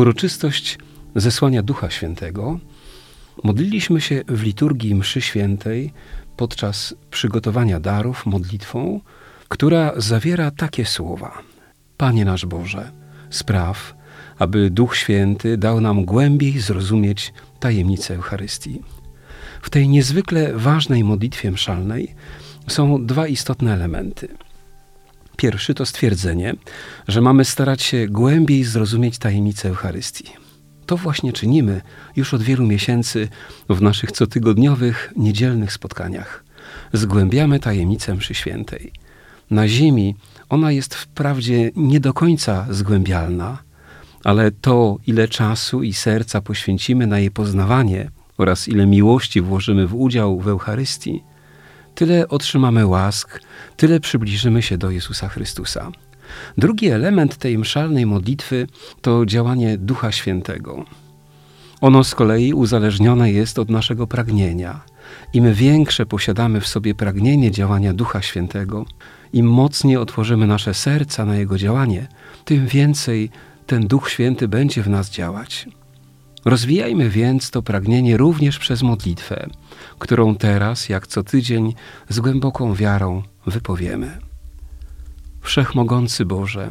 Uroczystość zesłania Ducha Świętego modliliśmy się w liturgii Mszy Świętej podczas przygotowania darów modlitwą, która zawiera takie słowa: Panie nasz Boże, spraw, aby Duch Święty dał nam głębiej zrozumieć tajemnicę Eucharystii. W tej niezwykle ważnej modlitwie mszalnej są dwa istotne elementy. Pierwszy to stwierdzenie, że mamy starać się głębiej zrozumieć tajemnicę Eucharystii. To właśnie czynimy już od wielu miesięcy w naszych cotygodniowych, niedzielnych spotkaniach. Zgłębiamy tajemnicę mszy świętej. Na ziemi ona jest wprawdzie nie do końca zgłębialna, ale to, ile czasu i serca poświęcimy na jej poznawanie oraz ile miłości włożymy w udział w Eucharystii, tyle otrzymamy łask, tyle przybliżymy się do Jezusa Chrystusa. Drugi element tej mszalnej modlitwy to działanie Ducha Świętego. Ono z kolei uzależnione jest od naszego pragnienia. Im większe posiadamy w sobie pragnienie działania Ducha Świętego, im mocniej otworzymy nasze serca na Jego działanie, tym więcej ten Duch Święty będzie w nas działać. Rozwijajmy więc to pragnienie również przez modlitwę, którą teraz, jak co tydzień, z głęboką wiarą wypowiemy. Wszechmogący Boże,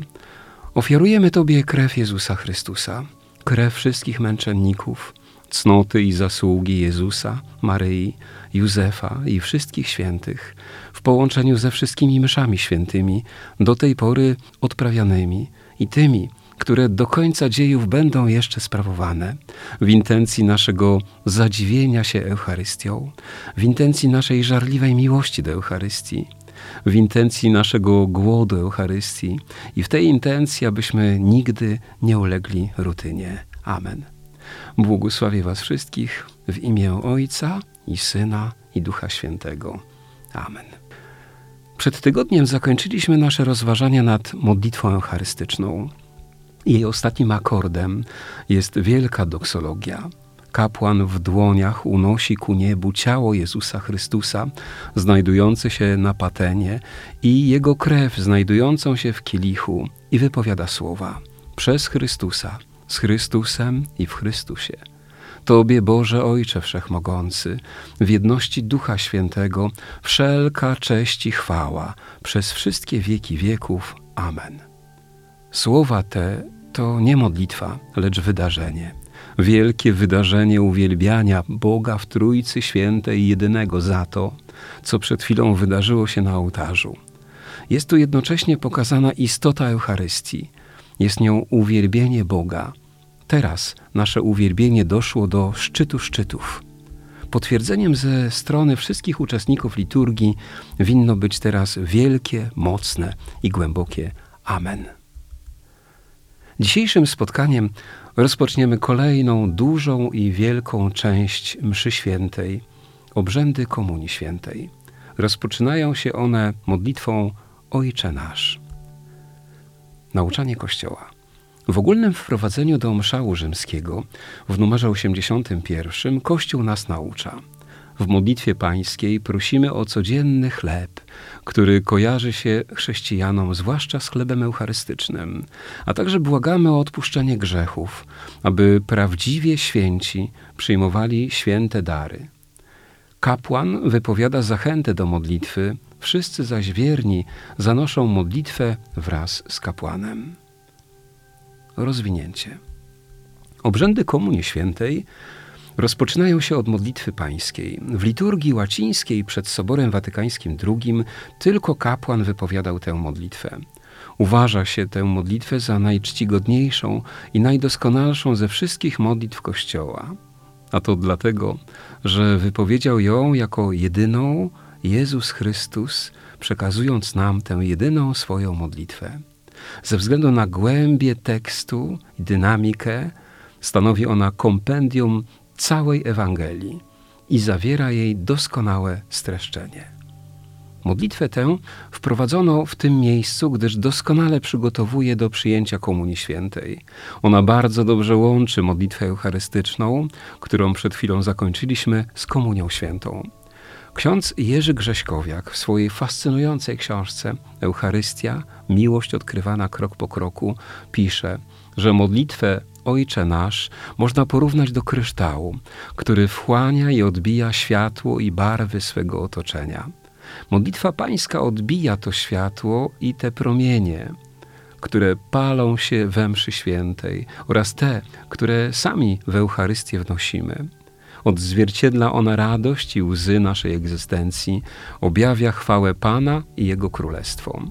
ofiarujemy Tobie krew Jezusa Chrystusa, krew wszystkich męczenników, cnoty i zasługi Jezusa, Maryi, Józefa i wszystkich świętych, w połączeniu ze wszystkimi myszami świętymi, do tej pory odprawianymi i tymi, które do końca dziejów będą jeszcze sprawowane, w intencji naszego zadziwienia się Eucharystią, w intencji naszej żarliwej miłości do Eucharystii, w intencji naszego głodu Eucharystii i w tej intencji, abyśmy nigdy nie ulegli rutynie. Amen. Błogosławię Was wszystkich w imię Ojca i Syna i Ducha Świętego. Amen. Przed tygodniem zakończyliśmy nasze rozważania nad modlitwą eucharystyczną. Jej ostatnim akordem jest wielka doksologia. Kapłan w dłoniach unosi ku niebu ciało Jezusa Chrystusa, znajdujące się na patenie, i jego krew znajdującą się w kielichu, i wypowiada słowa: Przez Chrystusa, z Chrystusem i w Chrystusie. Tobie, Boże Ojcze Wszechmogący, w jedności Ducha Świętego, wszelka cześć i chwała przez wszystkie wieki wieków. Amen. Słowa te to nie modlitwa, lecz wydarzenie. Wielkie wydarzenie uwielbiania Boga w Trójcy Świętej jedynego za to, co przed chwilą wydarzyło się na ołtarzu. Jest tu jednocześnie pokazana istota Eucharystii. Jest nią uwielbienie Boga. Teraz nasze uwielbienie doszło do szczytu szczytów. Potwierdzeniem ze strony wszystkich uczestników liturgii winno być teraz wielkie, mocne i głębokie Amen. Dzisiejszym spotkaniem rozpoczniemy kolejną dużą i wielką część mszy świętej, obrzędy Komunii Świętej. Rozpoczynają się one modlitwą Ojcze Nasz. Nauczanie Kościoła. W ogólnym wprowadzeniu do mszału rzymskiego w numerze 81 Kościół nas naucza – w modlitwie pańskiej prosimy o codzienny chleb, który kojarzy się chrześcijanom zwłaszcza z chlebem eucharystycznym, a także błagamy o odpuszczenie grzechów, aby prawdziwie święci przyjmowali święte dary. Kapłan wypowiada zachętę do modlitwy, wszyscy zaś wierni zanoszą modlitwę wraz z kapłanem. Rozwinięcie. Obrzędy Komunii Świętej rozpoczynają się od modlitwy pańskiej. W liturgii łacińskiej przed Soborem Watykańskim II tylko kapłan wypowiadał tę modlitwę. Uważa się tę modlitwę za najczcigodniejszą i najdoskonalszą ze wszystkich modlitw Kościoła. A to dlatego, że wypowiedział ją jako jedyną Jezus Chrystus, przekazując nam tę jedyną swoją modlitwę. Ze względu na głębię tekstu i dynamikę stanowi ona kompendium całej Ewangelii i zawiera jej doskonałe streszczenie. Modlitwę tę wprowadzono w tym miejscu, gdyż doskonale przygotowuje do przyjęcia Komunii Świętej. Ona bardzo dobrze łączy modlitwę eucharystyczną, którą przed chwilą zakończyliśmy, z Komunią Świętą. Ksiądz Jerzy Grześkowiak w swojej fascynującej książce Eucharystia, miłość odkrywana krok po kroku, pisze, że modlitwę Ojcze nasz można porównać do kryształu, który wchłania i odbija światło i barwy swego otoczenia. Modlitwa pańska odbija to światło i te promienie, które palą się we mszy świętej oraz te, które sami w Eucharystię wnosimy. Odzwierciedla ona radość i łzy naszej egzystencji, objawia chwałę Pana i Jego Królestwo.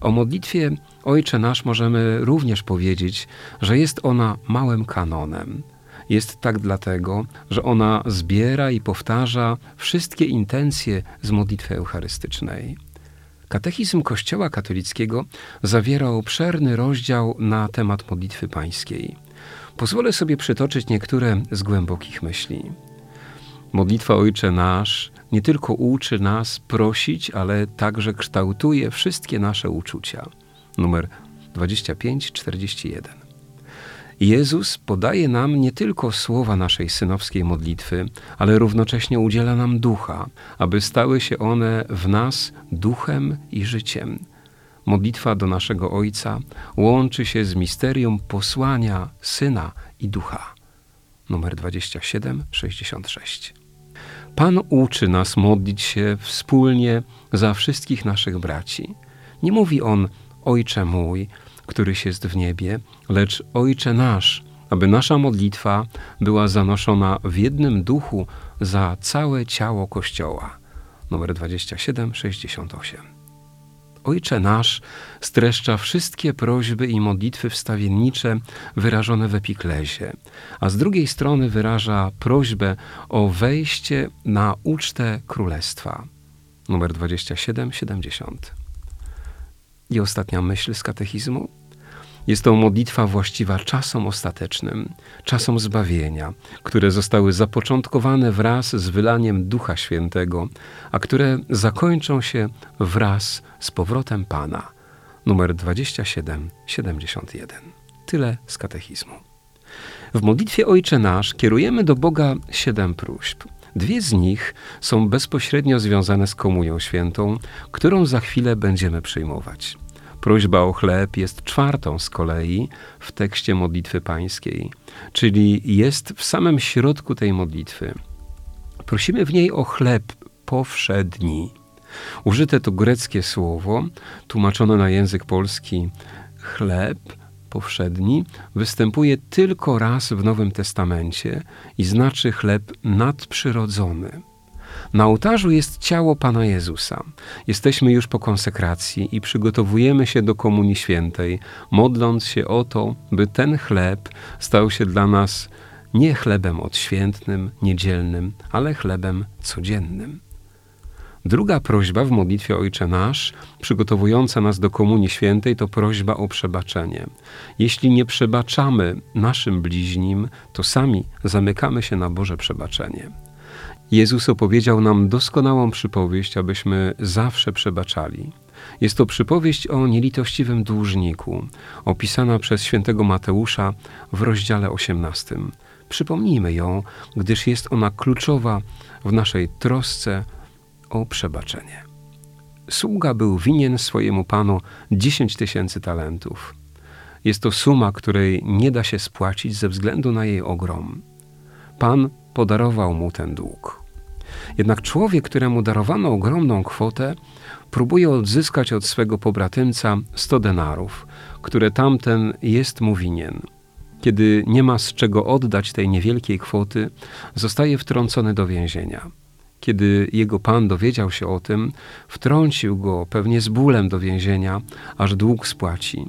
O modlitwie Ojcze Nasz możemy również powiedzieć, że jest ona małym kanonem. Jest tak dlatego, że ona zbiera i powtarza wszystkie intencje z modlitwy eucharystycznej. Katechizm Kościoła katolickiego zawiera obszerny rozdział na temat modlitwy pańskiej. Pozwolę sobie przytoczyć niektóre z głębokich myśli. Modlitwa Ojcze Nasz nie tylko uczy nas prosić, ale także kształtuje wszystkie nasze uczucia. Numer 2541. Jezus podaje nam nie tylko słowa naszej synowskiej modlitwy, ale równocześnie udziela nam ducha, aby stały się one w nas duchem i życiem. Modlitwa do naszego Ojca łączy się z misterium posłania Syna i Ducha. Numer 2766. Pan uczy nas modlić się wspólnie za wszystkich naszych braci. Nie mówi on Ojcze mój, któryś jest w niebie, lecz Ojcze nasz, aby nasza modlitwa była zanoszona w jednym duchu za całe ciało Kościoła. Numer 2768. Ojcze nasz streszcza wszystkie prośby i modlitwy wstawiennicze wyrażone w epiklezie, a z drugiej strony wyraża prośbę o wejście na ucztę królestwa. Numer 2770. I ostatnia myśl z katechizmu. Jest to modlitwa właściwa czasom ostatecznym, czasom zbawienia, które zostały zapoczątkowane wraz z wylaniem Ducha Świętego, a które zakończą się wraz z powrotem Pana. Numer 2771. Tyle z katechizmu. W modlitwie Ojcze Nasz kierujemy do Boga siedem próśb. Dwie z nich są bezpośrednio związane z Komunią Świętą, którą za chwilę będziemy przyjmować. Prośba o chleb jest czwartą z kolei w tekście modlitwy pańskiej, czyli jest w samym środku tej modlitwy. Prosimy w niej o chleb powszedni. Użyte to greckie słowo, tłumaczone na język polski chleb powszedni, występuje tylko raz w Nowym Testamencie i znaczy chleb nadprzyrodzony. Na ołtarzu jest ciało Pana Jezusa. Jesteśmy już po konsekracji i przygotowujemy się do Komunii Świętej, modląc się o to, by ten chleb stał się dla nas nie chlebem odświętnym, niedzielnym, ale chlebem codziennym. Druga prośba w modlitwie Ojcze Nasz, przygotowująca nas do Komunii Świętej, to prośba o przebaczenie. Jeśli nie przebaczamy naszym bliźnim, to sami zamykamy się na Boże przebaczenie. Jezus opowiedział nam doskonałą przypowieść, abyśmy zawsze przebaczali. Jest to przypowieść o nielitościwym dłużniku, opisana przez świętego Mateusza w rozdziale 18. Przypomnijmy ją, gdyż jest ona kluczowa w naszej trosce o przebaczenie. Sługa był winien swojemu panu 10 tysięcy talentów. Jest to suma, której nie da się spłacić ze względu na jej ogrom. Pan podarował mu ten dług. Jednak człowiek, któremu darowano ogromną kwotę, próbuje odzyskać od swego pobratymca 100 denarów, które tamten jest mu winien. Kiedy nie ma z czego oddać tej niewielkiej kwoty, zostaje wtrącony do więzienia. Kiedy jego pan dowiedział się o tym, wtrącił go pewnie z bólem do więzienia, aż dług spłaci.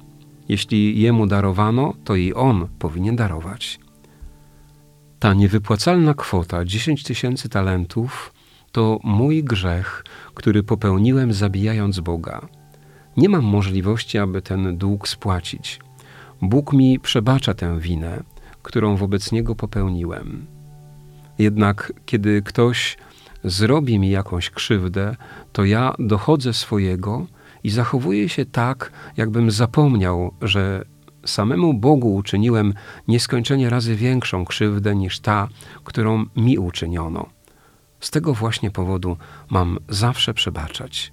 Jeśli jemu darowano, to i on powinien darować. Ta niewypłacalna kwota 10 tysięcy talentów to mój grzech, który popełniłem zabijając Boga. nie mam możliwości, aby ten dług spłacić. Bóg mi przebacza tę winę, którą wobec Niego popełniłem. Jednak kiedy ktoś zrobi mi jakąś krzywdę, to ja dochodzę swojego i zachowuję się tak, jakbym zapomniał, że samemu Bogu uczyniłem nieskończenie razy większą krzywdę niż ta, którą mi uczyniono. Z tego właśnie powodu mam zawsze przebaczać.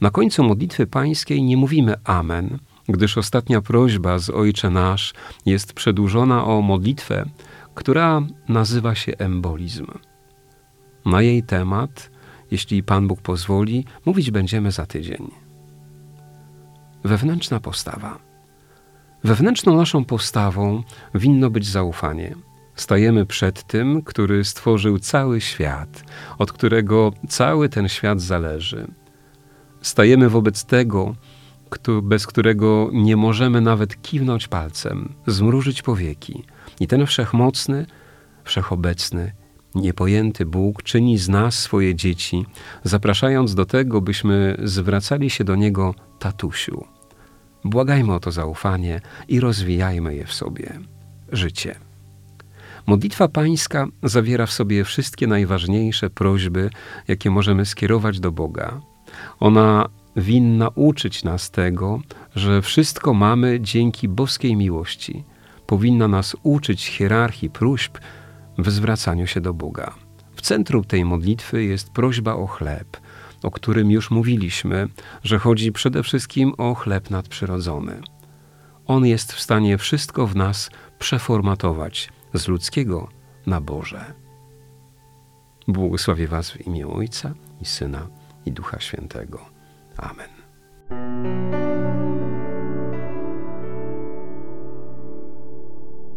Na końcu modlitwy pańskiej nie mówimy Amen, gdyż ostatnia prośba z Ojcze Nasz jest przedłużona o modlitwę, która nazywa się embolizm. Na jej temat, jeśli Pan Bóg pozwoli, mówić będziemy za tydzień. Wewnętrzna postawa. Wewnętrzną naszą postawą winno być zaufanie. Stajemy przed tym, który stworzył cały świat, od którego cały ten świat zależy. Stajemy wobec tego, bez którego nie możemy nawet kiwnąć palcem, zmrużyć powieki. I ten wszechmocny, wszechobecny, niepojęty Bóg czyni z nas swoje dzieci, zapraszając do tego, byśmy zwracali się do Niego tatusiu. Błagajmy o to zaufanie i rozwijajmy je w sobie. Życie. Modlitwa Pańska zawiera w sobie wszystkie najważniejsze prośby, jakie możemy skierować do Boga. Ona winna uczyć nas tego, że wszystko mamy dzięki boskiej miłości. Powinna nas uczyć hierarchii próśb w zwracaniu się do Boga. W centrum tej modlitwy jest prośba o chleb, o którym już mówiliśmy, że chodzi przede wszystkim o chleb nadprzyrodzony. On jest w stanie wszystko w nas przeformatować z ludzkiego na Boże. Błogosławię Was w imię Ojca i Syna i Ducha Świętego. Amen.